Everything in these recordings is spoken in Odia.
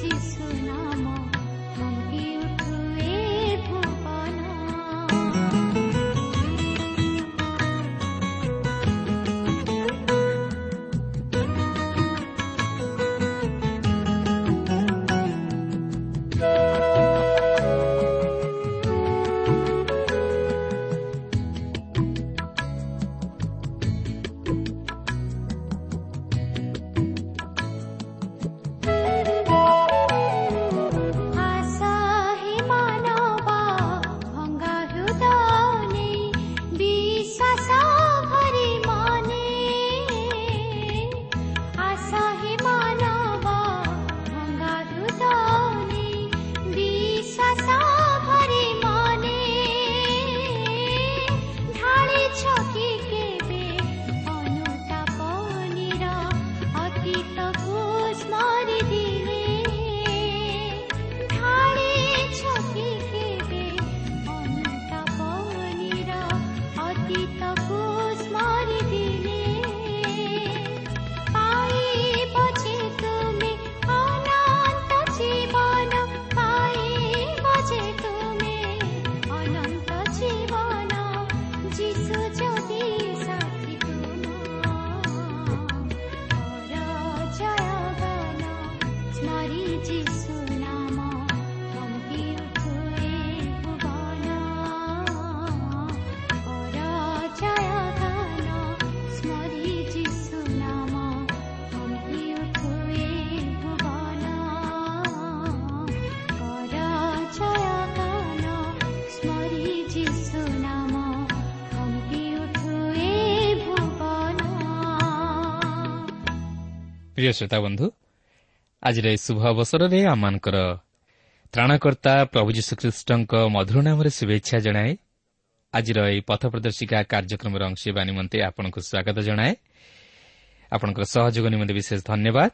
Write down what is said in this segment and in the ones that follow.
যি ন ପ୍ରିୟ ଶ୍ରୋତା ବନ୍ଧୁ ଆଜିର ଏହି ଶୁଭ ଅବସରରେ ଆମମାନଙ୍କର ତ୍ରାଣକର୍ତ୍ତା ପ୍ରଭୁ ଯୀଶୁଖ୍ରୀଷ୍ଟଙ୍କ ମଧୁର ନାମରେ ଶୁଭେଚ୍ଛା ଜଣାଏ। ଆଜିର ଏହି ପଥ ପ୍ରଦର୍ଶିକା କାର୍ଯ୍ୟକ୍ରମରେ ହେବା ନିମନ୍ତେ ଆପଣଙ୍କୁ ସ୍ୱାଗତ ଜଣାଏ। ଆପଣଙ୍କର ସହଯୋଗ ନିମନ୍ତେ ବିଶେଷ ଧନ୍ୟବାଦ।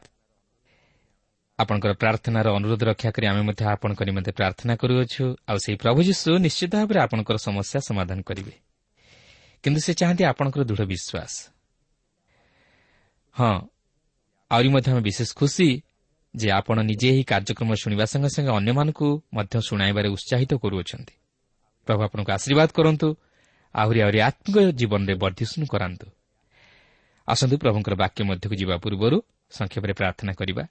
ଆପଣଙ୍କର ପ୍ରାର୍ଥନାର ଅନୁରୋଧ ରକ୍ଷା କରି ଆମେ ମଧ୍ୟ ଆପଣଙ୍କ ନିମନ୍ତେ ପ୍ରାର୍ଥନା କରୁଅଛୁ। ଆଉ ସେହି ପ୍ରଭୁ ଯୀଶୁ ନିଶ୍ଚିତ ଭାବରେ ଆପଣଙ୍କର ସମସ୍ୟା ସମାଧାନ କରିବେ। କିନ୍ତୁ ସେ ଚାହାନ୍ତି ଆପଣଙ୍କର ଦୃଢ଼ ବିଶ୍ୱାସ। ହଁ ଆହୁରି ମଧ୍ୟ ଆମେ ବିଶେଷ ଖୁସି ଯେ ଆପଣ ନିଜେ ଏହି କାର୍ଯ୍ୟକ୍ରମ ଶୁଣିବା ସଙ୍ଗେ ସଙ୍ଗେ ଅନ୍ୟମାନଙ୍କୁ ମଧ୍ୟ ଶୁଣାଇବାରେ ଉତ୍ସାହିତ କରୁଅଛନ୍ତି। ପ୍ରଭୁ ଆପଣଙ୍କୁ ଆଶୀର୍ବାଦ କରନ୍ତୁ ଆହୁରି ଆହୁରି ଆତ୍ମିକ ଜୀବନରେ ବର୍ଦ୍ଧିଷ୍ଣୁ କରାନ୍ତୁ। ଆସନ୍ତୁ ପ୍ରଭୁଙ୍କର ବାକ୍ୟ ମଧ୍ୟକୁ ଯିବା ପୂର୍ବରୁ ସଂକ୍ଷେପରେ ପ୍ରାର୍ଥନା କରିବା।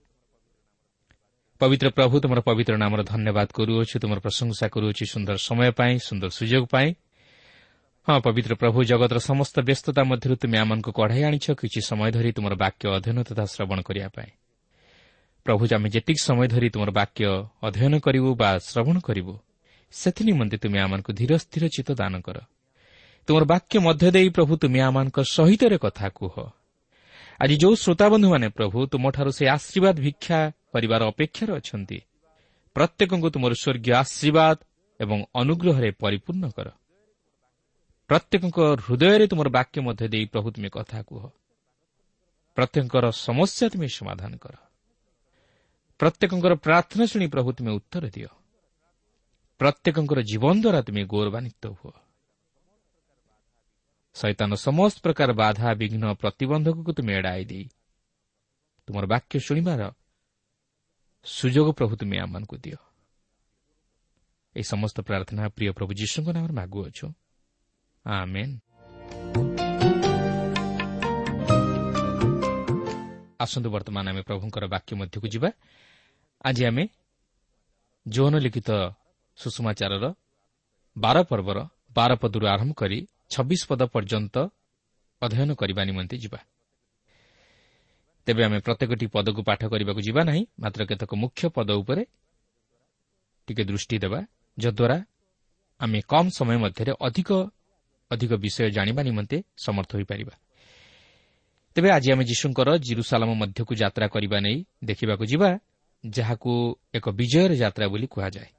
ପବିତ୍ର ପ୍ରଭୁ ତୁମର ପବିତ୍ର ନାମର ଧନ୍ୟବାଦ କରୁଅଛୁ ତୁମର ପ୍ରଶଂସା କରୁଅଛୁ ସୁନ୍ଦର ସମୟ ପାଇଁ ସୁନ୍ଦର ସୁଯୋଗ ପାଇଁ। ହଁ ପବିତ୍ର ପ୍ରଭୁ ଜଗତର ସମସ୍ତ ବ୍ୟସ୍ତତା ମଧ୍ୟରୁ ତୁମେ ଆମମାନଙ୍କୁ କଢ଼ାଇ ଆଣିଛ କିଛି ସମୟ ଧରି ତୁମର ବାକ୍ୟ ଅଧ୍ୟୟନ ତଥା ଶ୍ରବଣ କରିବା ପାଇଁ। ପ୍ରଭୁ ଆମେ ଯେତିକି ସମୟ ଧରି ତୁମର ବାକ୍ୟ ଅଧ୍ୟୟନ କରିବୁ ବା ଶ୍ରବଣ କରିବୁ ସେଥିନିମନ୍ତେ ତୁମେ ଆମମାନଙ୍କୁ ଧୀର ସ୍ଥିର ଚିତ୍ତ ଦାନ କର। ତୁମର ବାକ୍ୟ ମଧ୍ୟ ଦେଇ ପ୍ରଭୁ ତୁମେ ଆମମାନଙ୍କ ସହିତରେ କଥା କୁହ। ଆଜି ଯେଉଁ ଶ୍ରୋତାବନ୍ଧୁମାନେ ପ୍ରଭୁ ତୁମଠାରୁ ସେ ଆଶୀର୍ବାଦ ଭିକ୍ଷା କରିବାର ଅପେକ୍ଷାରେ ଅଛନ୍ତି ପ୍ରତ୍ୟେକଙ୍କୁ ତୁମର ସ୍ୱର୍ଗୀୟ ଆଶୀର୍ବାଦ ଏବଂ ଅନୁଗ୍ରହରେ ପରିପୂର୍ଣ୍ଣ କର। ପ୍ରତ୍ୟେକଙ୍କ ହୃଦୟରେ ତୁମର ବାକ୍ୟ ମଧ୍ୟ ଦେଇ ପ୍ରଭୁ ତୁମେ କଥା କୁହ। ପ୍ରତ୍ୟେକଙ୍କର ସମସ୍ୟା ତୁମେ ସମାଧାନ କର। ପ୍ରତ୍ୟେକଙ୍କର ପ୍ରାର୍ଥନା ଶୁଣି ପ୍ରଭୁ ତୁମେ ଉତ୍ତର ଦିଅ। ପ୍ରତ୍ୟେକଙ୍କର ଜୀବନ ଦ୍ୱାରା ତୁମେ ଗୌରବାନ୍ୱିତ ହୁଅ। ସୈତାନ ସମସ୍ତ ପ୍ରକାର ବାଧା ବିଘ୍ନ ପ୍ରତିବନ୍ଧକକୁ ତୁମେ ଏଡ଼ାଇ ଦେଇ ତୁମର ବାକ୍ୟ ଶୁଣିବାର ସୁଯୋଗ ପ୍ରଭୁ ତୁମେ ଆମମାନଙ୍କୁ ଦିଅ। ଏହି ସମସ୍ତ ପ୍ରାର୍ଥନା ପ୍ରିୟ ପ୍ରଭୁ ଯୀଶୁଙ୍କ ନାମରେ ମାଗୁଅଛୁ। ଆସନ୍ତୁ ବର୍ତ୍ତମାନ ଆମେ ପ୍ରଭୁଙ୍କର ବାକ୍ୟ ମଧ୍ୟକୁ ଯିବା। ଆଜି ଆମେ ଯୌନ ଲିଖିତ ସୁଷମାଚାରର ବାର ପର୍ବର ବାର ପଦରୁ ଆରମ୍ଭ କରି ଛବିଶ ପଦ ପର୍ଯ୍ୟନ୍ତ ଅଧ୍ୟୟନ କରିବା ନିମନ୍ତେ ଯିବା। ତେବେ ଆମେ ପ୍ରତ୍ୟେକଟି ପଦକୁ ପାଠ କରିବାକୁ ଯିବା ନାହିଁ ମାତ୍ର କେତେକ ମୁଖ୍ୟ ପଦ ଉପରେ ଟିକେ ଦୃଷ୍ଟି ଦେବା ଯଦ୍ୱାରା ଆମେ କମ୍ ସମୟ ମଧ୍ୟରେ ଅଧିକ ଅଧିକ ବିଷୟ ଜାଣିବା ନିମନ୍ତେ ସମର୍ଥ ହୋଇପାରିବା। ତେବେ ଆଜି ଆମେ ଯୀଶୁଙ୍କର ଜିରୁସାଲାମ ମଧ୍ୟକୁ ଯାତ୍ରା କରିବା ନେଇ ଦେଖିବାକୁ ଯିବା ଯାହାକୁ ଏକ ବିଜୟର ଯାତ୍ରା ବୋଲି କୁହାଯାଏ।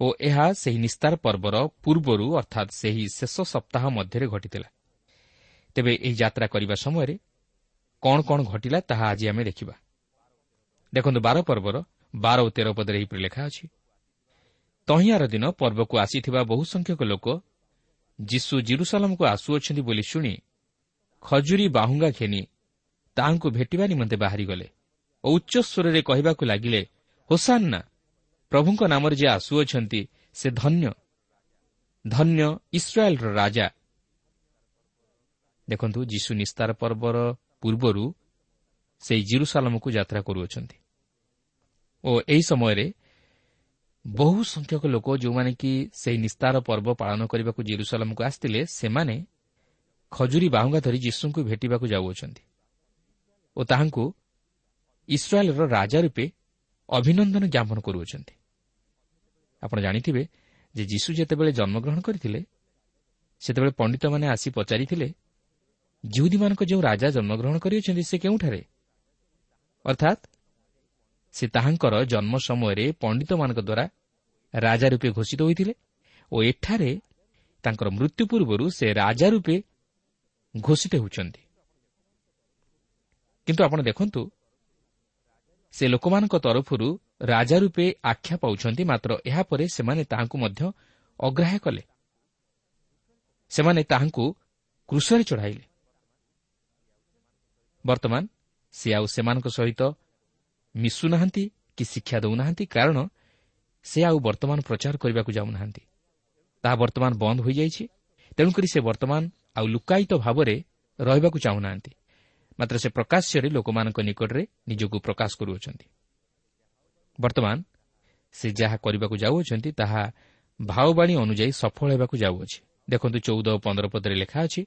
ଓ ଏହା ସେହି ନିସ୍ତାର ପର୍ବର ପୂର୍ବରୁ ଅର୍ଥାତ୍ ସେହି ଶେଷ ସପ୍ତାହ ମଧ୍ୟରେ ଘଟିଥିଲା। ତେବେ ଏହି ଯାତ୍ରା କରିବା ସମୟରେ କ'ଣ କ'ଣ ଘଟିଲା ତାହା ଆଜି ଆମେ ଦେଖିବା। ଦେଖନ୍ତୁ ବାର ପର୍ବର ବାର ଓ ତେର ପଦରେ ଏହିପରି ଲେଖା ଅଛି। ତହିଁଆର ଦିନ ପର୍ବକୁ ଆସିଥିବା ବହୁ ସଂଖ୍ୟକ ଲୋକ ଯୀଶୁ ଜିରୁସାଲାମକୁ ଆସୁଅଛନ୍ତି ବୋଲି ଶୁଣି ଖଜୁରୀ ବାହୁଙ୍ଗା ଘେନି ତାହାଙ୍କୁ ଭେଟିବା ନିମନ୍ତେ ବାହାରିଗଲେ ଓ ଉଚ୍ଚସ୍ୱରରେ କହିବାକୁ ଲାଗିଲେ ହୋସାନ୍ନା ପ୍ରଭୁଙ୍କ ନାମରେ ଯିଏ ଆସୁଅଛନ୍ତି ସେ ଧନ୍ୟ ଧନ୍ୟ ଇସ୍ରାଏଲ୍ର ରାଜା। ଦେଖନ୍ତୁ ଯୀଶୁ ନିସ୍ତାର ପର୍ବର ପୂର୍ବରୁ ସେହି ଜିରୁସାଲାମକୁ ଯାତ୍ରା କରୁଅଛନ୍ତି। ଓ ଏହି ସମୟରେ ବହୁ ସଂଖ୍ୟକ ଲୋକ ଯେଉଁମାନେ କି ସେହି ନିସ୍ତାର ପର୍ବ ପାଳନ କରିବାକୁ ଜିରୁସାଲାମକୁ ଆସିଥିଲେ ସେମାନେ ଖଜୁରୀ ବାହୁଙ୍ଗା ଧରି ଯୀଶୁଙ୍କୁ ଭେଟିବାକୁ ଯାଉଅଛନ୍ତି ଓ ତାହାଙ୍କୁ ଇସ୍ରାଏଲ୍ର ରାଜା ରୂପେ ଅଭିନନ୍ଦନ ଜ୍ଞାପନ କରୁଅଛନ୍ତି ଆପଣ ଜାଣିଥିବେ ଯେ ଯୀଶୁ ଯେତେବେଳେ ଜନ୍ମଗ୍ରହଣ କରିଥିଲେ ସେତେବେଳେ ପଣ୍ଡିତମାନେ ଆସି ପଚାରିଥିଲେ ଜିହୁଦୀମାନଙ୍କ ଯେଉଁ ରାଜା ଜନ୍ମଗ୍ରହଣ କରିଅଛନ୍ତି ସେ କେଉଁଠାରେ? ଅର୍ଥାତ୍ ସେ ତାହାଙ୍କର ଜନ୍ମ ସମୟରେ ପଣ୍ଡିତମାନଙ୍କ ଦ୍ୱାରା ରାଜା ରୂପେ ଘୋଷିତ ହୋଇଥିଲେ ଓ ଏଠାରେ ତାଙ୍କର ମୃତ୍ୟୁ ପୂର୍ବରୁ ସେ ରାଜା ରୂପେ ଘୋଷିତ ହେଉଛନ୍ତି। କିନ୍ତୁ ଆପଣ ଦେଖନ୍ତୁ ସେ ଲୋକମାନଙ୍କ ତରଫରୁ ରାଜା ରୂପେ ଆଖ୍ୟା ପାଉଛନ୍ତି ମାତ୍ର ଏହାପରେ ସେମାନେ ତାହାଙ୍କୁ ମଧ୍ୟ ଅଗ୍ରାହ୍ୟ କଲେ। ସେମାନେ ତାହାଙ୍କୁ କୃଷରେ ଚଢ଼ାଇଲେ। ବର୍ତ୍ତମାନ ସେ ଆଉ ସେମାନଙ୍କ ସହିତ ମିଶୁନାହାନ୍ତି କି ଶିକ୍ଷା ଦେଉନାହାନ୍ତି କାରଣ ସେ ଆଉ ବର୍ତ୍ତମାନ ପ୍ରଚାର କରିବାକୁ ଯାଉନାହାନ୍ତି। ତାହା ବର୍ତ୍ତମାନ ବନ୍ଦ ହୋଇଯାଇଛି। ତେଣୁକରି ସେ ବର୍ତ୍ତମାନ ଆଉ ଲୁକାୟିତ ଭାବରେ ରହିବାକୁ ଚାହୁଁନାହାନ୍ତି। ମାତ୍ର ସେ ପ୍ରକାଶ୍ୟରେ ଲୋକମାନଙ୍କ ନିକଟରେ ନିଜକୁ ପ୍ରକାଶ କରୁଅଛନ୍ତି। ବର୍ତ୍ତମାନ ସେ ଯାହା କରିବାକୁ ଯାଉଅଛନ୍ତି ତାହା ଭାଓବାଣୀ ଅନୁଯାୟୀ ସଫଳ ହେବାକୁ ଯାଉଅଛି। ଦେଖନ୍ତୁ ଚଉଦ ଓ ପନ୍ଦର ପଦରେ ଲେଖା ଅଛି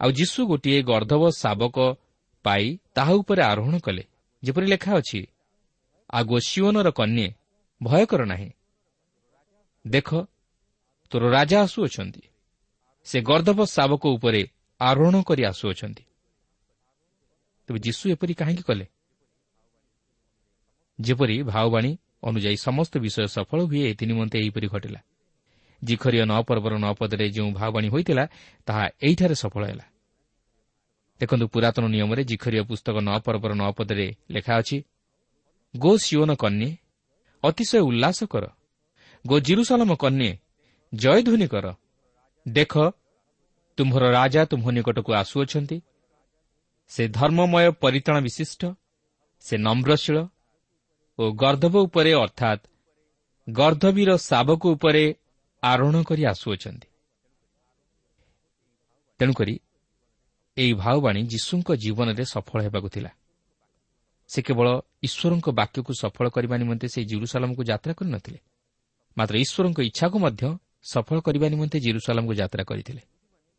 ଆଉ ଯୀଶୁ ଗୋଟିଏ ଗର୍ଦ୍ଧବ ଶାବକ ପାଇ ତାହା ଉପରେ ଆରୋହଣ କଲେ। ଯେପରି ଲେଖା ଅଛି ଆଗ ସିଓନର କନ୍ୟା ଭୟ କର ନାହିଁ। ଦେଖ ତୋର ରାଜା ଆସୁଅଛନ୍ତି। ସେ ଗର୍ଦ୍ଧବ ଶାବକ ଉପରେ ଆରୋହଣ କରି ଆସୁଅଛନ୍ତି। ତେବେ ଯୀଶୁ ଏପରି କାହିଁକି କଲେ? ଯେପରି ଭାଓବାଣୀ ଅନୁଯାୟୀ ସମସ୍ତ ବିଷୟ ସଫଳ ହୁଏ ଏଥି ନିମନ୍ତେ ଏହିପରି ଘଟିଲା। ଜିଖରିୟ ନଅ ପର୍ବର ନଅ ପଦରେ ଯେଉଁ ଭାଓବାଣୀ ହୋଇଥିଲା ତାହା ଏହିଠାରେ ସଫଳ ହେଲା। ଦେଖନ୍ତୁ ପୁରାତନ ନିୟମରେ ଜିଖରିୟ ପୁସ୍ତକ ନଅ ପର୍ବର ନଅ ପଦରେ ଲେଖା ଅଛି ଗୋ ସିଓନ କନ୍ୟା ଅତିଶୟ ଉଲ୍ଲାସ କର। ଗୋ ଜିରୁସାଲମ କନ୍ୟା ଜୟଧ୍ୱନି କର। ଦେଖ ତୁମ୍ଭର ରାଜା ତୁମ୍ଭ ନିକଟକୁ ଆସୁଅଛନ୍ତି। ସେ ଧର୍ମମୟ ପରିତାଣ ବିଶିଷ୍ଟ ସେ ନମ୍ରଶୀଳ ଓ ଗର୍ଦ୍ଧବ ଉପରେ ଅର୍ଥାତ୍ ଗର୍ଦ୍ଧବୀର ଶାବକ ଉପରେ ଆରୋହଣ କରି ଆସୁଅଛନ୍ତି। ତେଣୁକରି ଏହି ଭାଓବାଣୀ ଯୀଶୁଙ୍କ ଜୀବନରେ ସଫଳ ହେବାକୁ ଥିଲା। ସେ କେବଳ ଈଶ୍ୱରଙ୍କ ବାକ୍ୟକୁ ସଫଳ କରିବା ନିମନ୍ତେ ସେହି ଜିରୁସାଲାମକୁ ଯାତ୍ରା କରିନଥିଲେ। ମାତ୍ର ଈଶ୍ୱରଙ୍କ ଇଚ୍ଛାକୁ ମଧ୍ୟ ସଫଳ କରିବା ନିମନ୍ତେ ଜିରୁସାଲାମକୁ ଯାତ୍ରା କରିଥିଲେ।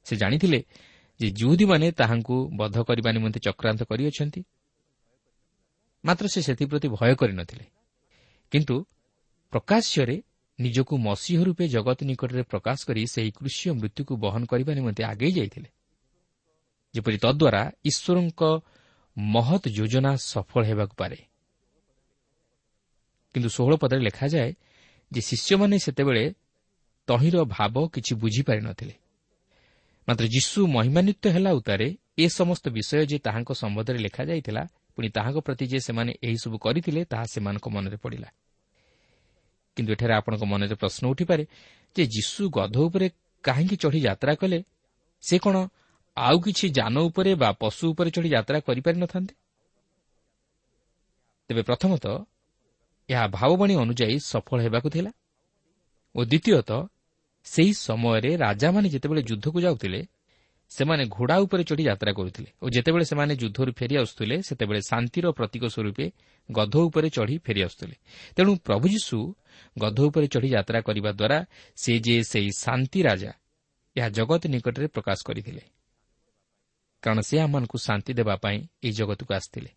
ସେ ଜାଣିଥିଲେ ଯେ ଜୁହୁଦୀମାନେ ତାହାଙ୍କୁ ବଦ୍ଧ କରିବା ନିମନ୍ତେ ଚକ୍ରାନ୍ତ କରିଅଛନ୍ତି। ମାତ୍ର ସେ ସେଥିପ୍ରତି ଭୟ କରିନଥିଲେ। କିନ୍ତୁ ପ୍ରକାଶ୍ୟରେ ନିଜକୁ ମସିହ ରୂପେ ଜଗତ ନିକଟରେ ପ୍ରକାଶ କରି ସେହି କୃଷି ମୃତ୍ୟୁକୁ ବହନ କରିବା ନିମନ୍ତେ ଆଗେଇ ଯାଇଥିଲେ। ଯେପରି ତଦ୍ୱାରା ଈଶ୍ୱରଙ୍କ ମହତ୍ ଯୋଜନା ସଫଳ ହେବାକୁ ପାରେ। କିନ୍ତୁ ଷୋହଳ ପଦରେ ଲେଖାଯାଏ ଯେ ଶିଷ୍ୟମାନେ ସେତେବେଳେ ତହିଁର ଭାବ କିଛି ବୁଝିପାରିନଥିଲେ ମାତ୍ର ଯୀଶୁ ମହିମାନ୍ୱିତ ହେଲା ଉତ୍ତାରେ ଏ ସମସ୍ତ ବିଷୟ ଯେ ତାହାଙ୍କ ସମ୍ବନ୍ଧରେ ଲେଖାଯାଇଥିଲା ପୁଣି ତାହାଙ୍କ ପ୍ରତି ଯେ ସେମାନେ ଏହିସବୁ କରିଥିଲେ ତାହା ସେମାନଙ୍କ ମନରେ ପଡ଼ିଲା। କିନ୍ତୁ ଏଠାରେ ଆପଣଙ୍କ ମନରେ ପ୍ରଶ୍ନ ଉଠିପାରେ ଯେ ଯୀଶୁ ଗଧ ଉପରେ କାହିଁକି ଚଢ଼ି ଯାତ୍ରା କଲେ ସେ କ'ଣ ଆଉ କିଛି ଯାନ ଉପରେ ବା ପଶୁ ଉପରେ ଚଢ଼ି ଯାତ୍ରା କରିପାରିନଥାନ୍ତେ ତେବେ ପ୍ରଥମତଃ ଏହା ଭାବବାଣୀ ଅନୁଯାୟୀ ସଫଳ ହେବାକୁ ଥିଲା ଓ ଦ୍ୱିତୀୟତଃ ସେହି ସମୟରେ ରାଜାମାନେ ଯେତେବେଳେ ଯୁଦ୍ଧକୁ ଯାଉଥିଲେ ସେମାନେ ଘୋଡ଼ା ଉପରେ ଚଢ଼ି ଯାତ୍ରା କରୁଥିଲେ ଓ ଯେତେବେଳେ ସେମାନେ ଯୁଦ୍ଧରୁ ଫେରିଆସୁଥିଲେ ସେତେବେଳେ ଶାନ୍ତିର ପ୍ରତୀକ ସ୍ୱରୂପେ ଗଧ ଉପରେ ଚଢ଼ି ଫେରିଆସୁଥିଲେ ତେଣୁ ପ୍ରଭୁ ଯୀଶୁ ଗଧ ଉପରେ ଚଢ଼ି ଯାତ୍ରା କରିବା ଦ୍ୱାରା ସେ ଯେ ସେହି ଶାନ୍ତି ରାଜା ଏହା ଜଗତ ନିକଟରେ ପ୍ରକାଶ କରିଥିଲେ। କାରଣ ସେ ଆମମାନଙ୍କୁ ଶାନ୍ତି ଦେବା ପାଇଁ ଏହି ଜଗତକୁ ଆସିଥିଲେ।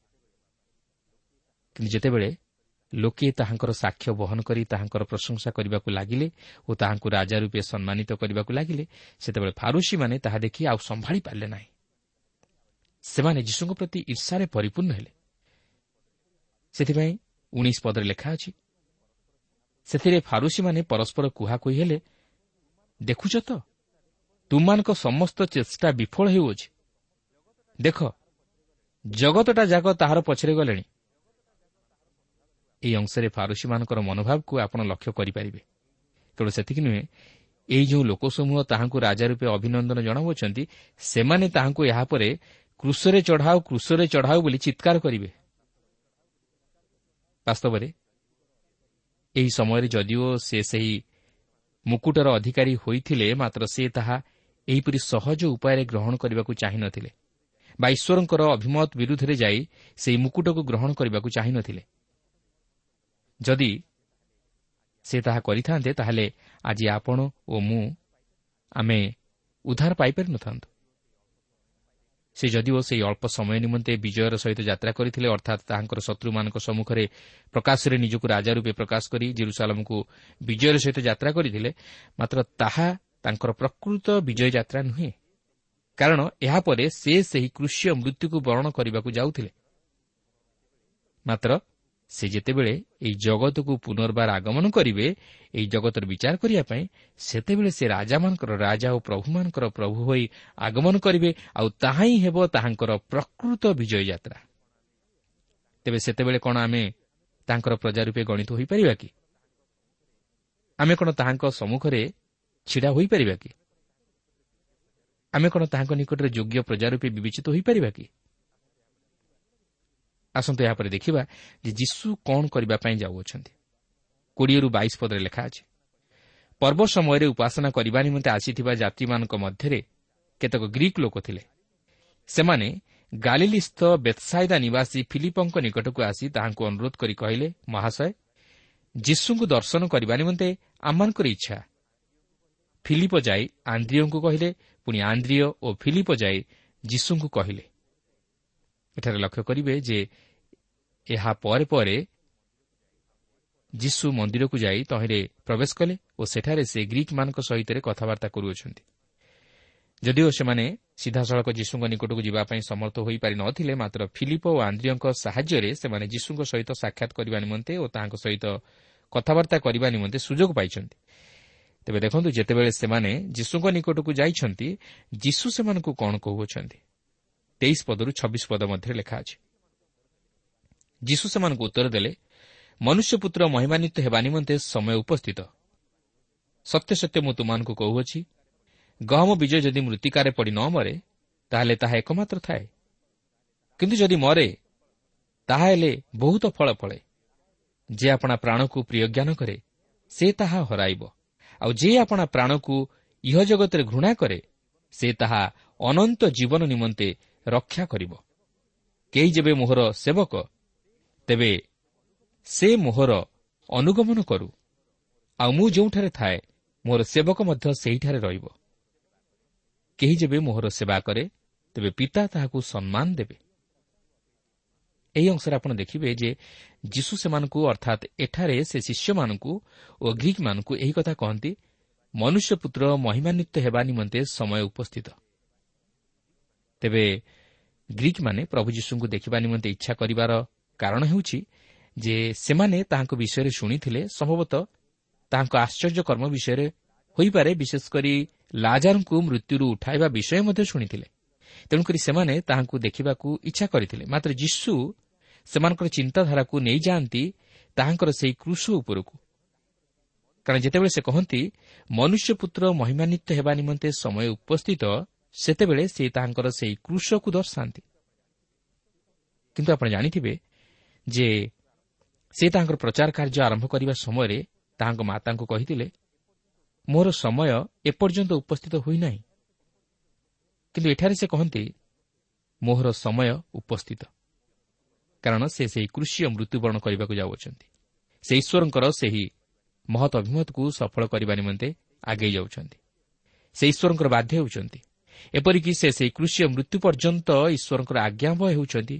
କିନ୍ତୁ ଯେତେବେଳେ ଲୋକେ ତାହାଙ୍କର ସାକ୍ଷ୍ୟ ବହନ କରି ତାହାଙ୍କର ପ୍ରଶଂସା କରିବାକୁ ଲାଗିଲେ ଓ ତାହାଙ୍କୁ ରାଜା ରୂପେ ସମ୍ମାନିତ କରିବାକୁ ଲାଗିଲେ ସେତେବେଳେ ଫାରୁସିମାନେ ତାହା ଦେଖି ଆଉ ସମ୍ଭାଳି ପାରିଲେ ନାହିଁ। ସେମାନେ ଯୀଶୁଙ୍କ ପ୍ରତି ଈର୍ଷାରେ ପରିପୂର୍ଣ୍ଣ ହେଲେ। ସେଥିପାଇଁ ଉଣେଇଶ ପଦରେ ଲେଖା ଅଛି ସେଥିରେ ଫାରୁସିମାନେ ପରସ୍ପର କୁହାକୁହି ହେଲେ ଦେଖୁଛ ତ ତୁମମାନଙ୍କ ସମସ୍ତ ଚେଷ୍ଟା ବିଫଳ ହେଉଅଛି ଦେଖ ଜଗତଟା ଯାକ ତାହାର ପଛରେ ଗଲେଣି। ଏହି ଅଂଶରେ ଫାରୁସିମାନଙ୍କର ମନୋଭାବକୁ ଆପଣ ଲକ୍ଷ୍ୟ କରିପାରିବେ। କେବଳ ସେତିକି ନୁହେଁ ଏହି ଯେଉଁ ଲୋକସମୂହ ତାହାଙ୍କୁ ରାଜା ରୂପେ ଅଭିନନ୍ଦନ ଜଣାଉଅଛନ୍ତି ସେମାନେ ତାହାଙ୍କୁ ଏହାପରେ କୃଷରେ ଚଢ଼ାଉ କୃଷରେ ଚଢ଼ାଉ ବୋଲି ଚିତ୍କାର କରିବେ। ବାସ୍ତବରେ ଏହି ସମୟରେ ଯଦିଓ ସେ ସେହି ମୁକୁଟର ଅଧିକାରୀ ହୋଇଥିଲେ ମାତ୍ର ସେ ତାହା ଏହିପରି ସହଜ ଉପାୟରେ ଗ୍ରହଣ କରିବାକୁ ଚାହିଁନଥିଲେ। ବା ଈଶ୍ୱରଙ୍କର ଅଭିମତ ବିରୁଦ୍ଧରେ ଯାଇ ସେହି ମୁକୁଟକୁ ଗ୍ରହଣ କରିବାକୁ ଚାହିଁନଥିଲେ। ଯଦି ସେ ତାହା କରିଥାନ୍ତେ ତାହେଲେ ଆଜି ଆପଣ ଓ ମୁଁ ଆମେ ଉଦ୍ଧାର ପାଇପାରିନଥାନ୍ତୁ। ସେ ଯଦିଓ ସେହି ଅଳ୍ପ ସମୟ ନିମନ୍ତେ ବିଜୟର ସହିତ ଯାତ୍ରା କରିଥିଲେ ଅର୍ଥାତ୍ ତାହାଙ୍କର ଶତ୍ରୁମାନଙ୍କ ସମ୍ମୁଖରେ ପ୍ରକାଶରେ ନିଜକୁ ରାଜା ରୂପେ ପ୍ରକାଶ କରି ଜିରୁସାଲମକୁ ବିଜୟର ସହିତ ଯାତ୍ରା କରିଥିଲେ ମାତ୍ର ତାହା ତାଙ୍କର ପ୍ରକୃତ ବିଜୟ ଯାତ୍ରା ନୁହେଁ। କାରଣ ଏହାପରେ ସେ ସେହି କୃଷ୍ୟ ମୃତ୍ୟୁକୁ ବରଣ କରିବାକୁ ଯାଉଥିଲେ। ମାତ୍ର ସେ ଯେତେବେଳେ ଏହି ଜଗତକୁ ପୁନର୍ବାର ଆଗମନ କରିବେ ଏହି ଜଗତର ବିଚାର କରିବା ପାଇଁ ସେତେବେଳେ ସେ ରାଜାମାନଙ୍କର ରାଜା ଓ ପ୍ରଭୁମାନଙ୍କର ପ୍ରଭୁ ହୋଇ ଆଗମନ କରିବେ ଆଉ ତାହା ହିଁ ହେବ ତାହାଙ୍କର ପ୍ରକୃତ ବିଜୟ ଯାତ୍ରା ତେବେ ସେତେବେଳେ କ'ଣ ଆମେ ତାଙ୍କର ପ୍ରଜା ରୂପେ ଗଣିତ ହୋଇପାରିବା କି? ଆମେ କ'ଣ ତାହାଙ୍କ ସମ୍ମୁଖରେ ଛିଡ଼ା ହୋଇପାରିବା କି? ଆମେ କ'ଣ ତାହାଙ୍କ ନିକଟରେ ଯୋଗ୍ୟ ପ୍ରଜା ରୂପେ ବିବେଚିତ ହୋଇପାରିବା କି? ଆସନ୍ତୁ ଏହାପରେ ଦେଖିବା ଯେ ଯୀଶୁ କ'ଣ କରିବା ପାଇଁ ଯାଉଅଛନ୍ତି। କୋଡ଼ିଏରୁ ବାଇଶ ପଦରେ ଲେଖା ଅଛି ପର୍ବ ସମୟରେ ଉପାସନା କରିବା ନିମନ୍ତେ ଆସିଥିବା ଯାତ୍ରୀମାନଙ୍କ ମଧ୍ୟରେ କେତେକ ଗ୍ରୀକ୍ ଲୋକ ଥିଲେ। ସେମାନେ ଗାଲିଲିସ୍ଥ ବେତ୍ସାଇଦା ନିବାସୀ ଫିଲିପଙ୍କ ନିକଟକୁ ଆସି ତାହାଙ୍କୁ ଅନୁରୋଧ କରି କହିଲେ ମହାଶୟ ଯୀଶୁଙ୍କୁ ଦର୍ଶନ କରିବା ନିମନ୍ତେ ଆମମାନଙ୍କର ଇଚ୍ଛା। ଫିଲିପ ଯାଇ ଆନ୍ଦ୍ରିୟଙ୍କୁ କହିଲେ ପୁଣି ଆନ୍ଦ୍ରିୟ ଓ ଫିଲିପ ଯାଇ ଯୀଶୁଙ୍କୁ କହିଲେ ଏଠାରେ ଲକ୍ଷ୍ୟ କରିବେ ଯେ ଏହା ପରେ ପରେ ଯୀଶୁ ମନ୍ଦିରକୁ ଯାଇ ତହିଁରେ ପ୍ରବେଶ କଲେ ଓ ସେଠାରେ ସେ ଗ୍ରୀକ୍ମାନଙ୍କ ସହିତ କଥାବାର୍ତ୍ତା କରୁଅଛନ୍ତି। ଯଦିଓ ସେମାନେ ସିଧାସଳଖ ଯୀଶୁଙ୍କ ନିକଟକୁ ଯିବା ପାଇଁ ସମର୍ଥ ହୋଇପାରି ନଥିଲେ ମାତ୍ର ଫିଲିପ ଓ ଆନ୍ଦ୍ରିୟଙ୍କ ସାହାଯ୍ୟରେ ସେମାନେ ଯୀଶୁଙ୍କ ସହିତ ସାକ୍ଷାତ କରିବା ନିମନ୍ତେ ଓ ତାହାଙ୍କ ସହିତ କଥାବାର୍ତ୍ତା କରିବା ନିମନ୍ତେ ସୁଯୋଗ ପାଇଛନ୍ତି। ତେବେ ଦେଖନ୍ତୁ ଯେତେବେଳେ ସେମାନେ ଯୀଶୁଙ୍କ ନିକଟକୁ ଯାଇଛନ୍ତି ଯୀଶୁ ସେମାନଙ୍କୁ କ'ଣ କହୁଅଛନ୍ତି? ତେଇଶ ପଦରୁ ଛବିଶ ପଦ ମଧ୍ୟରେ ଲେଖା ଅଛି। ଯୀଶୁ ସେମାନଙ୍କୁ ଉତ୍ତର ଦେଲେ ମନୁଷ୍ୟପୁତ୍ର ମହିମାନ୍ୱିତ ହେବା ନିମନ୍ତେ ସମୟ ଉପସ୍ଥିତ। ସତ୍ୟ ସତ୍ୟ ମୁଁ ତୁମମାନଙ୍କୁ କହୁଅଛି। ଗହମ ବୀଜ ଯଦି ମୃତ୍ତିକାରେ ପଡ଼ି ନ ମରେ ତାହେଲେ ତାହା ଏକମାତ୍ର ଥାଏ। କିନ୍ତୁ ଯଦି ମରେ ତାହାହେଲେ ବହୁତ ଫଳ ଫଳେ। ଯେ ଆପଣା ପ୍ରାଣକୁ ପ୍ରିୟ ଜ୍ଞାନ କରେ ସେ ତାହା ହରାଇବ। ଆଉ ଯେ ଆପଣା ପ୍ରାଣକୁ ଇହ ଜଗତରେ ଘୃଣା କରେ ସେ ତାହା ଅନନ୍ତ ଜୀବନ ନିମନ୍ତେ ରକ୍ଷା କରିବ। କେହି ଯେବେ ମୋହର ସେବକ ତେବେ ସେ ମୋହର ଅନୁଗମନ କରୁ। ଆଉ ମୁଁ ଯେଉଁଠାରେ ଥାଏ ମୋହର ସେବକ ମଧ୍ୟ ସେହିଠାରେ ରହିବ। କେହି ଯେବେ ମୋହର ସେବା କରେ ତେବେ ପିତା ତାହାକୁ ସମ୍ମାନ ଦେବେ। ଏହି ଅଂଶରେ ଆପଣ ଦେଖିବେ ଯେ ଯୀଶୁ ସେମାନଙ୍କୁ ଅର୍ଥାତ୍ ଏଠାରେ ସେ ଶିଷ୍ୟମାନଙ୍କୁ ଓ ଗ୍ରୀକ୍ମାନଙ୍କୁ ଏହି କଥା କହନ୍ତି ମନୁଷ୍ୟପୁତ୍ର ମହିମାନ୍ୱିତ ହେବା ନିମନ୍ତେ ସମୟ ଉପସ୍ଥିତ। ତେବେ ଗ୍ରୀକ୍ମାନେ ପ୍ରଭୁ ଯୀଶୁଙ୍କୁ ଦେଖିବା ନିମନ୍ତେ ଇଚ୍ଛା କରିବାର କାରଣ ହେଉଛି ଯେ ସେମାନେ ତାହାଙ୍କ ବିଷୟରେ ଶୁଣିଥିଲେ ସମ୍ଭବତଃ ତାହାଙ୍କ ଆଶ୍ଚର୍ଯ୍ୟ କର୍ମ ବିଷୟରେ ହୋଇପାରେ ବିଶେଷ କରି ଲାଜାରଙ୍କୁ ମୃତ୍ୟୁରୁ ଉଠାଇବା ବିଷୟ ମଧ୍ୟ ଶୁଣିଥିଲେ। ତେଣୁକରି ସେମାନେ ତାହାଙ୍କୁ ଦେଖିବାକୁ ଇଚ୍ଛା କରିଥିଲେ। ମାତ୍ର ଯୀଶୁ ସେମାନଙ୍କର ଚିନ୍ତାଧାରାକୁ ନେଇଯାଆନ୍ତି ତାହାଙ୍କର ସେହି କୃଷ ଉପରକୁ। କାରଣ ଯେତେବେଳେ ସେ କହନ୍ତି ମନୁଷ୍ୟପୁତ୍ର ମହିମାନ୍ୱିତ ହେବା ନିମନ୍ତେ ସମୟ ଉପସ୍ଥିତ ସେତେବେଳେ ସେ ତାହାଙ୍କର ସେହି କୃଷକୁ ଦର୍ଶାନ୍ତି। କିନ୍ତୁ ଆପଣ ଜାଣିଥିବେ ଯେ ସେ ତାଙ୍କର ପ୍ରଚାର କାର୍ଯ୍ୟ ଆରମ୍ଭ କରିବା ସମୟରେ ତାହାଙ୍କ ମାତାଙ୍କୁ କହିଥିଲେ ମୋର ସମୟ ଏପର୍ଯ୍ୟନ୍ତ ଉପସ୍ଥିତ ହୋଇନାହିଁ। କିନ୍ତୁ ଏଠାରେ ସେ କହନ୍ତି ମୋହର ସମୟ ଉପସ୍ଥିତ। କାରଣ ସେ ସେହି କୃଷି ମୃତ୍ୟୁବରଣ କରିବାକୁ ଯାଉଅଛନ୍ତି। ସେ ଈଶ୍ୱରଙ୍କର ସେହି ମହତ୍ ଅଭିମତକୁ ସଫଳ କରିବା ନିମନ୍ତେ ଆଗେଇ ଯାଉଛନ୍ତି। ସେ ଈଶ୍ୱରଙ୍କର ବାଧ୍ୟ ହେଉଛନ୍ତି। ଏପରିକି ସେ ସେହି କୃଷି ମୃତ୍ୟୁ ପର୍ଯ୍ୟନ୍ତ ଈଶ୍ୱରଙ୍କର ଆଜ୍ଞାବହ ହେଉଛନ୍ତି।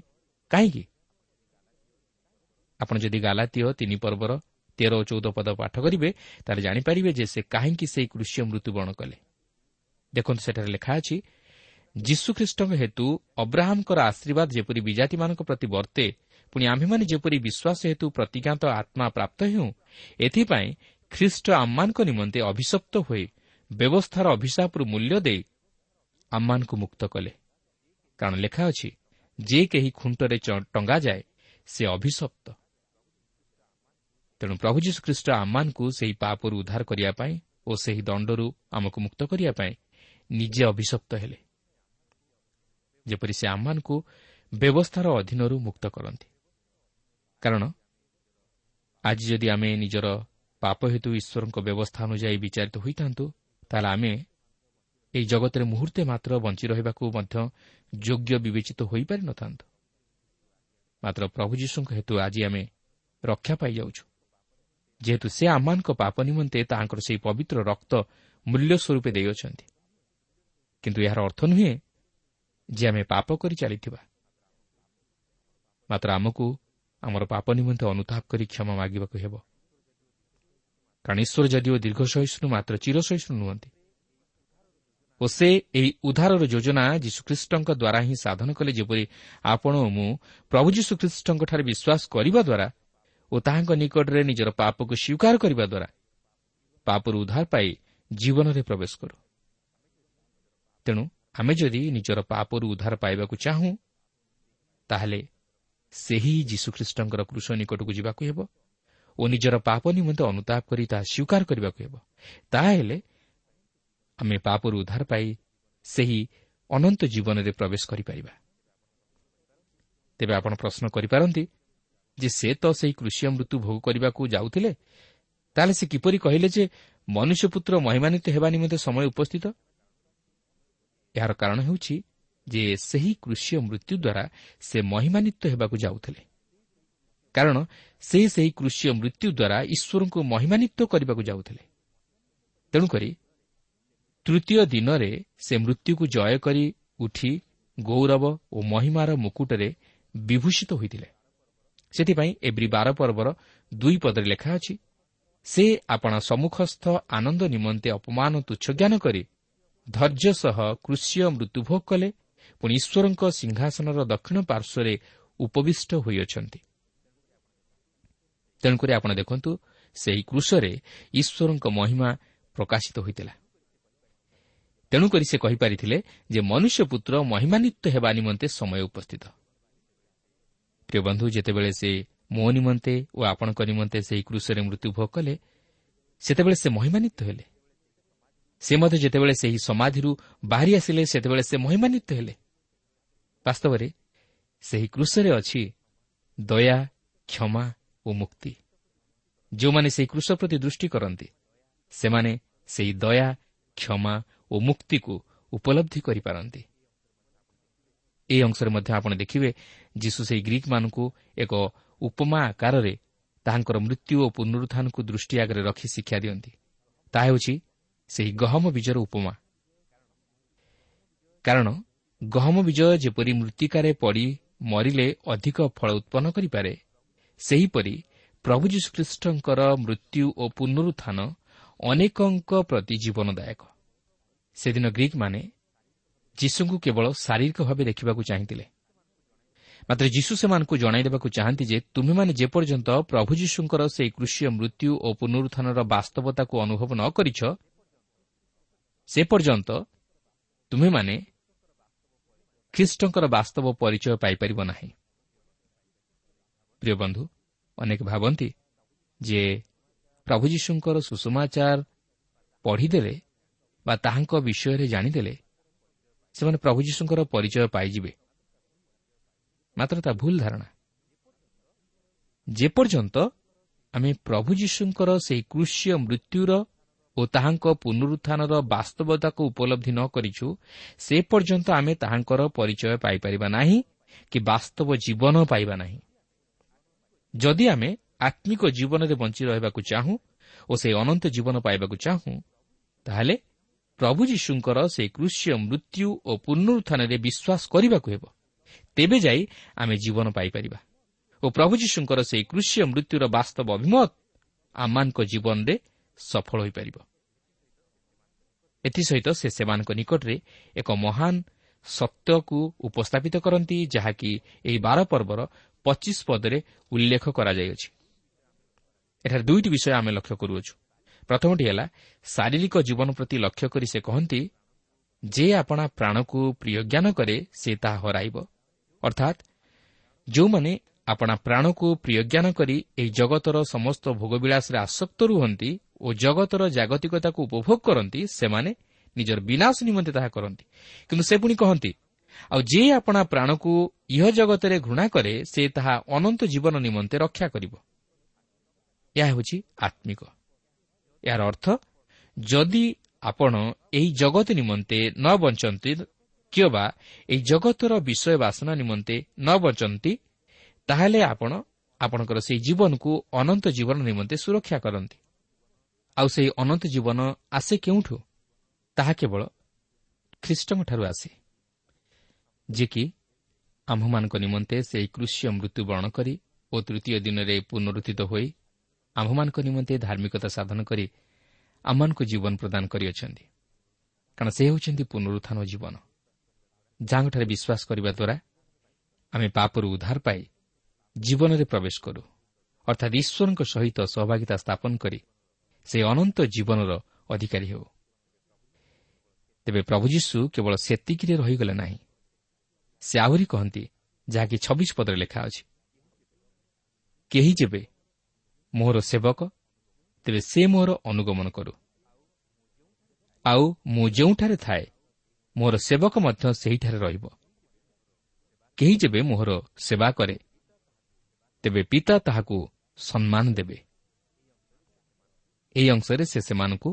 କାହିଁକି? ଆପଣ ଯଦି ଗାଲାତୀୟ ତିନି ପର୍ବର ତେର ଓ ଚଉଦ ପଦ ପାଠ କରିବେ ତାହେଲେ ଜାଣିପାରିବେ ଯେ ସେ କାହିଁକି ସେହି କୃଷି ମୃତ୍ୟୁବରଣ କଲେ। ଦେଖନ୍ତୁ ସେଠାରେ ଲେଖା ଅଛି ଯୀଶୁଖ୍ରୀଷ୍ଟଙ୍କ ହେତୁ ଅବ୍ରାହମଙ୍କର ଆଶୀର୍ବାଦ ଯେପରି ବିଜାତିମାନଙ୍କ ପ୍ରତି ବର୍ତ୍ତେ ପୁଣି ଆମ୍ଭେମାନେ ଯେପରି ବିଶ୍ୱାସ ହେତୁ ପ୍ରତିଜ୍ଞାତ ଆତ୍ମା ପ୍ରାପ୍ତ ହେଉ ଏଥିପାଇଁ ଖ୍ରୀଷ୍ଟ ଆମମାନଙ୍କ ନିମନ୍ତେ ଅଭିଶପ୍ତ ହୋଇ ବ୍ୟବସ୍ଥାର ଅଭିଶାପରୁ ମୂଲ୍ୟ ଦେଇ ଆମମାନଙ୍କୁ ମୁକ୍ତ କଲେ। କାରଣ ଲେଖା ଅଛି ଯେ କେହି ଖୁଣ୍ଟରେ ଟଙ୍ଗାଯାଏ ସେ ଅଭିଶପ୍ତ। ତେଣୁ ପ୍ରଭୁ ଯୀଶୁଖ୍ରୀଷ୍ଟ ଆମମାନଙ୍କୁ ସେହି ପାପରୁ ଉଦ୍ଧାର କରିବା ପାଇଁ ଓ ସେହି ଦଣ୍ଡରୁ ଆମକୁ ମୁକ୍ତ କରିବା ପାଇଁ ନିଜେ ଅଭିଶପ୍ତ ହେଲେ। ଯେପରି ସେ ଆମମାନଙ୍କୁ ବ୍ୟବସ୍ଥାର ଅଧୀନରୁ ମୁକ୍ତ କରନ୍ତି। କାରଣ ଆଜି ଯଦି ଆମେ ନିଜର ପାପ ହେତୁ ଈଶ୍ୱରଙ୍କ ବ୍ୟବସ୍ଥା ଅନୁଯାୟୀ ବିଚାରିତ ହୋଇଥାନ୍ତୁ ତାହେଲେ ଆମେ ଏହି ଜଗତରେ ମୁହୂର୍ତ୍ତେ ମାତ୍ର ବଞ୍ଚି ରହିବାକୁ ମଧ୍ୟ ଯୋଗ୍ୟ ବିବେଚିତ ହୋଇପାରିନଥାନ୍ତୁ। ମାତ୍ର ପ୍ରଭୁ ଯୀଶୁଙ୍କ ହେତୁ ଆଜି ଆମେ ରକ୍ଷା ପାଇଯାଉଛୁ। ଯେହେତୁ ସେ ଆମମାନଙ୍କ ପାପ ନିମନ୍ତେ ତାହାଙ୍କର ସେହି ପବିତ୍ର ରକ୍ତ ମୂଲ୍ୟ ସ୍ୱରୂପେ ଦେଇଅଛନ୍ତି। କିନ୍ତୁ ଏହାର ଅର୍ଥ ନୁହେଁ ଯେ ଆମେ ପାପ କରି ଚାଲିଥିବା। ମାତ୍ର ଆମକୁ ଆମର ପାପ ନିମନ୍ତେ ଅନୁତାପ କରି କ୍ଷମା ମାଗିବାକୁ ହେବ। କାରଣ ଈଶ୍ୱର ଯଦିଓ ଦୀର୍ଘ ସହିଷ୍ଣୁ ମାତ୍ର ଚିର ସହିଷ୍ଣୁ ନୁହନ୍ତି। ଓ ସେ ଏହି ଉଦ୍ଧାରର ଯୋଜନା ଯୀଶୁଖ୍ରୀଷ୍ଟଙ୍କ ଦ୍ୱାରା ହିଁ ସାଧନ କଲେ ଯେପରି ଆପଣ ଓ ମୁଁ ପ୍ରଭୁ ଯୀଶୁଖ୍ରୀଷ୍ଟଙ୍କଠାରେ ବିଶ୍ୱାସ କରିବା ଦ୍ୱାରା ଓ ତାହାଙ୍କ ନିକଟରେ ନିଜର ପାପକୁ ସ୍ୱୀକାର କରିବା ଦ୍ୱାରା ପାପରୁ ଉଦ୍ଧାର ପାଇ ଜୀବନରେ ପ୍ରବେଶ କରୁ। ତେଣୁ ଆମେ ଯଦି ନିଜର ପାପରୁ ଉଦ୍ଧାର ପାଇବାକୁ ଚାହୁଁ ତାହେଲେ ସେହି ଯୀଶୁଖ୍ରୀଷ୍ଟଙ୍କର କୃଷ ନିକଟକୁ ଯିବାକୁ ହେବ ଓ ନିଜର ପାପ ନିମନ୍ତେ ଅନୁତାପ କରି ତାହା ସ୍ୱୀକାର କରିବାକୁ ହେବ। ତାହାହେଲେ ଆମେ ପାପରୁ ଉଦ୍ଧାର ପାଇ ସେହି ଅନନ୍ତ ଜୀବନରେ ପ୍ରବେଶ କରିପାରିବା। ତେବେ ଆପଣ ପ୍ରଶ୍ନ କରିପାରନ୍ତି ଯେ ସେ ତ ସେହି କୃଷି ମୃତ୍ୟୁ ଭୋଗ କରିବାକୁ ଯାଉଥିଲେ ତାହେଲେ ସେ କିପରି କହିଲେ ଯେ ମନୁଷ୍ୟପୁତ୍ର ମହିମାନିତ ହେବା ନିମନ୍ତେ ସମୟ ଉପସ୍ଥିତ? ଏହାର କାରଣ ହେଉଛି ଯେ ସେହି କୃଷି ମୃତ୍ୟୁ ଦ୍ୱାରା ସେ ମହିମାନିତ ହେବାକୁ ଯାଉଥିଲେ। କାରଣ ସେ ସେହି କୃଷି ମୃତ୍ୟୁ ଦ୍ୱାରା ଈଶ୍ୱରଙ୍କୁ ମହିମାନିତ କରିବାକୁ ଯାଉଥିଲେ। ତେଣୁକରି ତୃତୀୟ ଦିନରେ ସେ ମୃତ୍ୟୁକୁ ଜୟ କରି ଉଠି ଗୌରବ ଓ ମହିମାର ମୁକୁଟରେ ବିଭୂଷିତ ହୋଇଥିଲେ। ସେଥିପାଇଁ ଏବ୍ରି ବାର ପର୍ବର ଦୁଇ ପଦରେ ଲେଖା ଅଛି ସେ ଆପଣା ସମ୍ମୁଖସ୍ଥ ଆନନ୍ଦ ନିମନ୍ତେ ଅପମାନ ତୁଚ୍ଛ ଜ୍ଞାନ କରି ଧୈର୍ଯ୍ୟ ସହ କୃଷିୟ ମୃତ୍ୟୁଭୋଗ କଲେ ପୁଣି ଈଶ୍ୱରଙ୍କ ସିଂହାସନର ଦକ୍ଷିଣ ପାର୍ଶ୍ୱରେ ଉପବିଷ୍ଟ ହୋଇଅଛନ୍ତି। ତେଣୁକରି ଆପଣ ଦେଖନ୍ତୁ ସେହି କୃଷରେ ଈଶ୍ୱରଙ୍କ ମହିମା ପ୍ରକାଶିତ ହୋଇଥିଲା। ତେଣୁକରି ସେ କହିପାରିଥିଲେ ଯେ ମନୁଷ୍ୟ ପୁତ୍ର ମହିମାନ୍ୱିତ ହେବା ନିମନ୍ତେ ସମୟ ଉପସ୍ଥିତ। ପ୍ରିୟ ବନ୍ଧୁ ଯେତେବେଳେ ସେ ମୋ ନିମନ୍ତେ ଓ ଆପଣଙ୍କ ନିମନ୍ତେ ସେହି କୃଷରେ ମୃତ୍ୟୁଭୋଗ କଲେ ସେତେବେଳେ ସେ ମହିମାନ୍ୱିତ ହେଲେ। ସେ ମଧ୍ୟ ଯେତେବେଳେ ସେହି ସମାଧିରୁ ବାହାରି ଆସିଲେ ସେତେବେଳେ ସେ ମହିମାନ୍ୱିତ ହେଲେ। ବାସ୍ତବରେ ସେହି କୃଷରେ ଅଛି ଦୟା କ୍ଷମା ଓ ମୁକ୍ତି। ଯେଉଁମାନେ ସେହି କୃଷ ପ୍ରତି ଦୃଷ୍ଟି କରନ୍ତି ସେମାନେ ସେହି ଦୟା କ୍ଷମା ଓ ମୁକ୍ତିକୁ ଉପଲବ୍ଧି କରିପାରନ୍ତି। ଏହି ଅଂଶରେ ମଧ୍ୟ ଆପଣ ଦେଖିବେ ଯୀଶୁ ସେହି ଗ୍ରୀକ୍ମାନଙ୍କୁ ଏକ ଉପମା ଆକାରରେ ତାହାଙ୍କର ମୃତ୍ୟୁ ଓ ପୁନରୁତ୍ଥାନକୁ ଦୃଷ୍ଟି ଆଗରେ ରଖି ଶିକ୍ଷା ଦିଅନ୍ତି। ତାହା ହେଉଛି ସେହି ଗହମ ବୀଜର ଉପମା। କାରଣ ଗହମ ବୀଜ ଯେପରି ମୃତ୍ତିକାରେ ପଡ଼ି ମରିଲେ ଅଧିକ ଫଳ ଉତ୍ପନ୍ନ କରିପାରେ ସେହିପରି ପ୍ରଭୁ ଯୀଶୁଖ୍ରୀଷ୍ଟଙ୍କର ମୃତ୍ୟୁ ଓ ପୁନରୁତ୍ଥାନ ଅନେକଙ୍କ ପ୍ରତି ଜୀବନଦାୟକ। ସେଦିନ ଗ୍ରୀକ୍ମାନେ ଯୀଶୁଙ୍କୁ କେବଳ ଶାରୀରିକ ଭାବେ ଦେଖିବାକୁ ଚାହିଁଥିଲେ। ମାତ୍ର ଯୀଶୁ ସେମାନଙ୍କୁ ଜଣାଇ ଦେବାକୁ ଚାହାନ୍ତି ଯେ ତୁମେମାନେ ଯେପର୍ଯ୍ୟନ୍ତ ପ୍ରଭୁ ଯୀଶୁଙ୍କର ସେହି କୃଷିୟ ମୃତ୍ୟୁ ଓ ପୁନରୁତ୍ଥାନର ବାସ୍ତବତାକୁ ଅନୁଭବ ନ କରିଛ ସେ ପର୍ଯ୍ୟନ୍ତ ତୁମେମାନେ ଖ୍ରୀଷ୍ଟଙ୍କର ବାସ୍ତବ ପରିଚୟ ପାଇପାରିବ ନାହିଁ। ପ୍ରିୟ ବନ୍ଧୁ ଅନେକ ଭାବନ୍ତି ଯେ ପ୍ରଭୁ ଯୀଶୁଙ୍କର ସୁଷମାଚାର ପଢ଼ିଦେଲେ ବା ତାହାଙ୍କ ବିଷୟରେ ଜାଣିଦେଲେ ସେମାନେ ପ୍ରଭୁ ଯୀଶୁଙ୍କର ପରିଚୟ ପାଇଯିବେ। ମାତ୍ର ତା ଭୁଲ ଧାରଣା। ଯେପର୍ଯ୍ୟନ୍ତ ଆମେ ପ୍ରଭୁ ଯୀଶୁଙ୍କର ସେହି କୃଷ୍ୟ ମୃତ୍ୟୁର ଓ ତାହାଙ୍କ ପୁନରୁତ୍ଥାନର ବାସ୍ତବତାକୁ ଉପଲବ୍ଧି ନ କରିଛୁ ସେ ପର୍ଯ୍ୟନ୍ତ ଆମେ ତାହାଙ୍କର ପରିଚୟ ପାଇପାରିବା ନାହିଁ କି ବାସ୍ତବ ଜୀବନ ପାଇବା ନାହିଁ। ଯଦି ଆମେ ଆତ୍ମିକ ଜୀବନରେ ବଞ୍ଚି ରହିବାକୁ ଚାହୁଁ ଓ ସେହି ଅନନ୍ତ ଜୀବନ ପାଇବାକୁ ଚାହୁଁ ତାହେଲେ ପ୍ରଭୁ ଯୀଶୁଙ୍କର ସେହି କୃଷ୍ୟ ମୃତ୍ୟୁ ଓ ପୁନରୁତ୍ଥାନରେ ବିଶ୍ୱାସ କରିବାକୁ ହେବ। ତେବେ ଯାଇ ଆମେ ଜୀବନ ପାଇପାରିବା ଓ ପ୍ରଭୁ ଯୀଶୁଙ୍କର ସେହି କୃଷ୍ୟ ମୃତ୍ୟୁର ବାସ୍ତବ ଅଭିମତ ଆମମାନଙ୍କ ଜୀବନରେ ସଫଳ ହୋଇପାରିବ। ଏଥିସହିତ ସେ ସେମାନଙ୍କ ନିକଟରେ ଏକ ମହାନ ସତ୍ୟକୁ ଉପସ୍ଥାପିତ କରନ୍ତି ଯାହାକି ଏହି ବାର ପର୍ବର ପଚିଶ ପଦରେ ଉଲ୍ଲେଖ କରାଯାଇଅଛି। ଏଠାରେ ଦୁଇଟି ବିଷୟ ଆମେ ଲକ୍ଷ୍ୟ କରୁଅଛୁ। ପ୍ରଥମଟି ହେଲା ଶାରୀରିକ ଜୀବନ ପ୍ରତି ଲକ୍ଷ୍ୟ କରି ସେ କହନ୍ତି ଯେ ଆପଣା ପ୍ରାଣକୁ ପ୍ରିୟ ଜ୍ଞାନ କରେ ସେ ତାହା ହରାଇବ। ଅର୍ଥାତ୍ ଯେଉଁମାନେ ଆପଣା ପ୍ରାଣକୁ ପ୍ରିୟ ଜ୍ଞାନ କରି ଏହି ଜଗତର ସମସ୍ତ ଭୋଗବିଳାସରେ ଆସକ୍ତ ରୁହନ୍ତି ଓ ଜଗତର ଜାଗତିକତାକୁ ଉପଭୋଗ କରନ୍ତି ସେମାନେ ନିଜର ବିନାଶ ନିମନ୍ତେ ତାହା କରନ୍ତି। କିନ୍ତୁ ସେ ପୁଣି କହନ୍ତି ଆଉ ଯିଏ ଆପଣା ପ୍ରାଣକୁ ଇହ ଜଗତରେ ଘୃଣା କରେ ସେ ତାହା ଅନନ୍ତ ଜୀବନ ନିମନ୍ତେ ରକ୍ଷା କରିବ। ଏହା ହେଉଛି ଆତ୍ମିକ। ଏହାର ଅର୍ଥ ଯଦି ଆପଣ ଏହି ଜଗତ ନିମନ୍ତେ ନ ବଞ୍ଚନ୍ତି କିମ୍ବା ଏହି ଜଗତର ବିଷୟ ବାସନା ନିମନ୍ତେ ନ ବଞ୍ଚନ୍ତି ତାହେଲେ ଆପଣ ଆପଣଙ୍କର ସେହି ଜୀବନକୁ ଅନନ୍ତ ଜୀବନ ନିମନ୍ତେ ସୁରକ୍ଷା କରନ୍ତି। ଆଉ ସେହି ଅନନ୍ତ ଜୀବନ ଆସେ କେଉଁଠୁ? ତାହା କେବଳ ଖ୍ରୀଷ୍ଟଙ୍କଠାରୁ ଆସେ। ଯିଏକି ଆମ୍ଭମାନଙ୍କ ନିମନ୍ତେ ସେହି କୃଷ୍ୟ ମୃତ୍ୟୁବରଣ କରି ଓ ତୃତୀୟ ଦିନରେ ପୁନରୁଦ୍ଧିତ ହୋଇ ଆମ୍ଭମାନଙ୍କ ନିମନ୍ତେ ଧାର୍ମିକତା ସାଧନ କରି ଆମମାନଙ୍କୁ ଜୀବନ ପ୍ରଦାନ କରିଅଛନ୍ତି। କାରଣ ସେ ହେଉଛନ୍ତି ପୁନରୁତ୍ଥାନ ଜୀବନ। ଯାହାଙ୍କଠାରେ ବିଶ୍ୱାସ କରିବା ଦ୍ୱାରା ଆମେ ପାପରୁ ଉଦ୍ଧାର ପାଇ ଜୀବନରେ ପ୍ରବେଶ କରୁ। ଅର୍ଥାତ୍ ଈଶ୍ୱରଙ୍କ ସହିତ ସହଭାଗିତା ସ୍ଥାପନ କରି ସେ ଅନନ୍ତ ଜୀବନର ଅଧିକାରୀ ହେଉ। ତେବେ ପ୍ରଭୁ ଯୀଶୁ କେବଳ ସେତିକିରେ ରହିଗଲେ ନାହିଁ। ସେ ଆହୁରି କହନ୍ତି ଯାହାକି ଛବିଶ ପଦରେ ଲେଖା ଅଛି କେହି ଯେବେ ମୋର ସେବକ ତେବେ ସେ ମୋର ଅନୁଗମନ କରୁ। ଆଉ ମୁଁ ଯେଉଁଠାରେ ଥାଏ ମୋର ସେବକ ମଧ୍ୟ ସେହିଠାରେ ରହିବ। କେହି ଯେବେ ମୋହର ସେବା କରେ ତେବେ ପିତା ତାହାକୁ ସମ୍ମାନ ଦେବେ। ଏହି ଅଂଶରେ ସେ ସେମାନଙ୍କୁ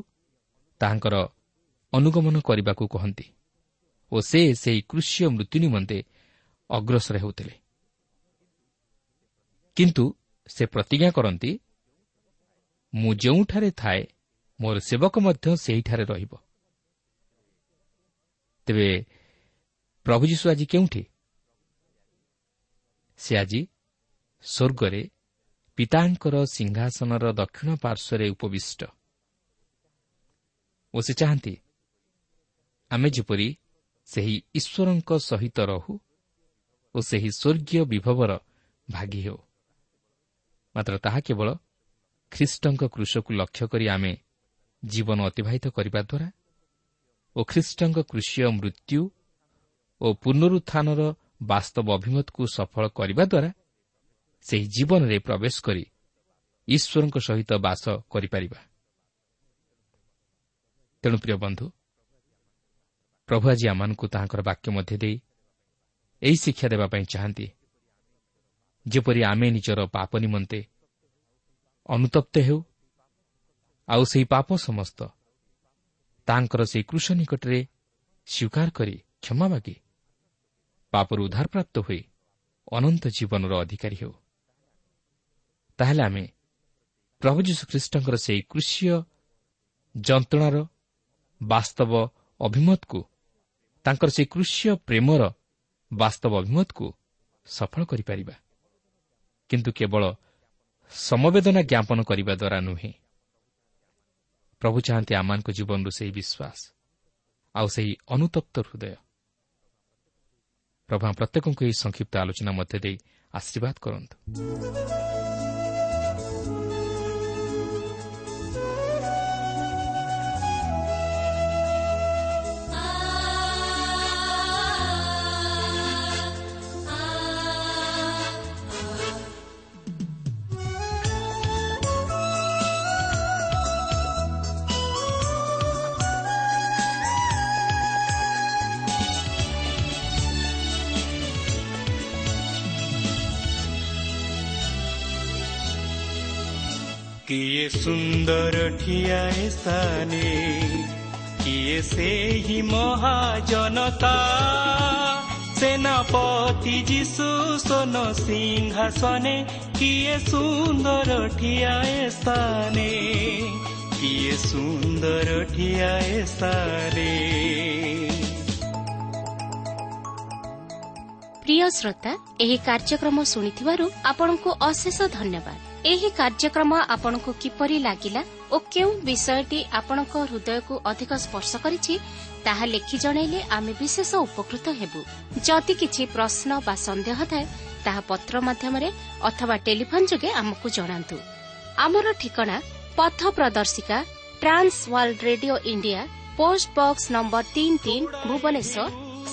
ତାହାଙ୍କର ଅନୁଗମନ କରିବାକୁ କହନ୍ତି ଓ ସେ ସେହି କୃଷି ମୃତ୍ୟୁ ନିମନ୍ତେ ଅଗ୍ରସର ହେଉଥିଲେ। କିନ୍ତୁ ସେ ପ୍ରତିଜ୍ଞା କରନ୍ତି ମୁଁ ଯେଉଁଠାରେ ଥାଏ ମୋର ସେବକ ମଧ୍ୟ ସେହିଠାରେ ରହିବ। ତେବେ ପ୍ରଭୁ ଯୀଶୁ ଆଜି କେଉଁଠି? ସେ ଆଜି ସ୍ୱର୍ଗରେ ପିତାଙ୍କର ସିଂହାସନର ଦକ୍ଷିଣ ପାର୍ଶ୍ୱରେ ଉପବିଷ୍ଟ। ଓ ସେ ଚାହାନ୍ତି ଆମେ ଯେପରି ସେହି ଈଶ୍ୱରଙ୍କ ସହିତ ରହୁ ଓ ସେହି ସ୍ୱର୍ଗୀୟ ବିଭବର ଭାଗି ହେଉ। ମାତ୍ର ତାହା କେବଳ ଖ୍ରୀଷ୍ଟଙ୍କ କୃଷକୁ ଲକ୍ଷ୍ୟ କରି ଆମେ ଜୀବନ ଅତିବାହିତ କରିବା ଦ୍ୱାରା ଓ ଖ୍ରୀଷ୍ଟଙ୍କ କୃଷିୟ ମୃତ୍ୟୁ ଓ ପୁନରୁତ୍ଥାନର ବାସ୍ତବ ଅଭିମତକୁ ସଫଳ କରିବା ଦ୍ୱାରା ସେହି ଜୀବନରେ ପ୍ରବେଶ କରି ଈଶ୍ୱରଙ୍କ ସହିତ ବାସ କରିପାରିବା। ତେଣୁ ପ୍ରିୟ ବନ୍ଧୁ ପ୍ରଭୁ ଆଜି ଆମମାନଙ୍କୁ ତାହାଙ୍କର ବାକ୍ୟ ମଧ୍ୟ ଦେଇ ଏହି ଶିକ୍ଷା ଦେବା ପାଇଁ ଚାହାନ୍ତି। ଯେପରି ଆମେ ନିଜର ପାପ ନିମନ୍ତେ ଅନୁତପ୍ତ ହେଉ ଆଉ ସେହି ପାପ ସମସ୍ତ ତାଙ୍କର ସେହି କୃଷ ନିକଟରେ ସ୍ୱୀକାର କରି କ୍ଷମା ମାଗି ପାପରୁ ଉଦ୍ଧାରପ୍ରାପ୍ତ ହୋଇ ଅନନ୍ତ ଜୀବନର ଅଧିକାରୀ ହେଉ। ତାହେଲେ ଆମେ ପ୍ରଭୁ ଯୀଶୁଖ୍ରୀଷ୍ଟଙ୍କର ସେହି କୃଷିୟ ଯନ୍ତ୍ରଣାର ବାସ୍ତବ ଅଭିମତକୁ ତାଙ୍କର ସେହି କୃଷିୟ ପ୍ରେମର ବାସ୍ତବ ଅଭିମତକୁ ସଫଳ କରିପାରିବା। କିନ୍ତୁ କେବଳ ସମବେଦନା ଜ୍ଞାପନ କରିବା ଦ୍ୱାରା ନୁହେଁ। ପ୍ରଭୁ ଚାହାନ୍ତି ଆମମାନଙ୍କ ଜୀବନରୁ ସେହି ବିଶ୍ୱାସ ଆଉ ସେହି ଅନୁତପ୍ତ ହୃଦୟ। ପ୍ରଭୁ ପ୍ରତ୍ୟେକଙ୍କୁ ଏହି ସଂକ୍ଷିପ୍ତ ଆଲୋଚନା ମଧ୍ୟ ଦେଇ ଆଶୀର୍ବାଦ କରନ୍ତୁ। किए सुंदर ठिया स्थानी किए से ही महाजनता। सेनापति जी सुन सिंह स्वने किए सुंदर ठिया स्थाने किए सुंदर ठिया स्थाने। प्रिय श्रोता एक कार्यक्रम शुणु आपंक अशेष धन्यवाद ଏହି କାର୍ଯ୍ୟକ୍ରମ ଆପଣଙ୍କୁ କିପରି ଲାଗିଲା ଓ କେଉଁ ବିଷୟଟି ଆପଣଙ୍କ ହୃଦୟକୁ ଅଧିକ ସ୍ପର୍ଶ କରିଛି ତାହା ଲେଖି ଜଣାଇଲେ ଆମେ ବିଶେଷ ଉପକୃତ ହେବୁ। ଯଦି କିଛି ପ୍ରଶ୍ନ ବା ସନ୍ଦେହ ଥାଏ ତାହା ପତ୍ର ମାଧ୍ୟମରେ ଅଥବା ଟେଲିଫୋନ୍ ଯୋଗେ ଆମକୁ ଜଣାନ୍ତୁ। ଆମର ଠିକଣା ପଥ ପ୍ରଦର୍ଶିକା Trans World Radio India post box number ତିନି ତିନି ଭୁବନେଶ୍ୱର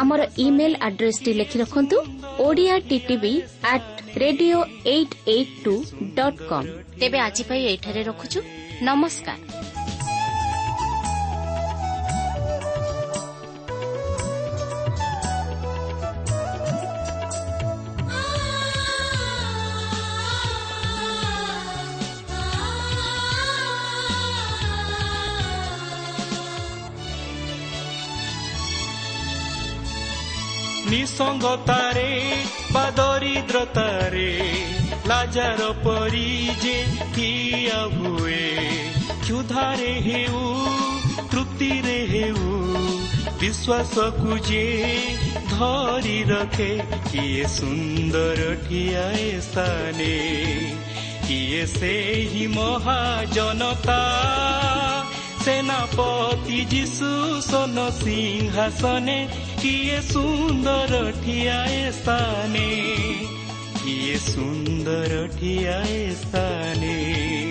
ଆମର ଇମେଲ ଆଡ୍ରେସଟି ଲେଖି ରଖନ୍ତୁ Odia TTV at radio eight eight two dot com. ତେବେ ଆଜି ପାଇଁ ଏଠାରେ ରଖୁଛୁ। ନମସ୍କାର। ନିସଙ୍ଗତାରେ ବା ଦରିଦ୍ରତାରେ ଲାଜାର ପରି ଯେ ଠିଆ ହୁଏ କ୍ଷୁଧାରେ ହେଉ ତୃପ୍ତିରେ ହେଉ ବିଶ୍ୱାସକୁ ଯେ ଧରି ରଖେ କିଏ ସୁନ୍ଦର ଠିଆ ସ୍ଥାନେ କିଏ ସେହି ମହାଜନତା सेनापति सुसन सिंहासन कि सुन्दर आए स्थानर ठिआ स्थाने।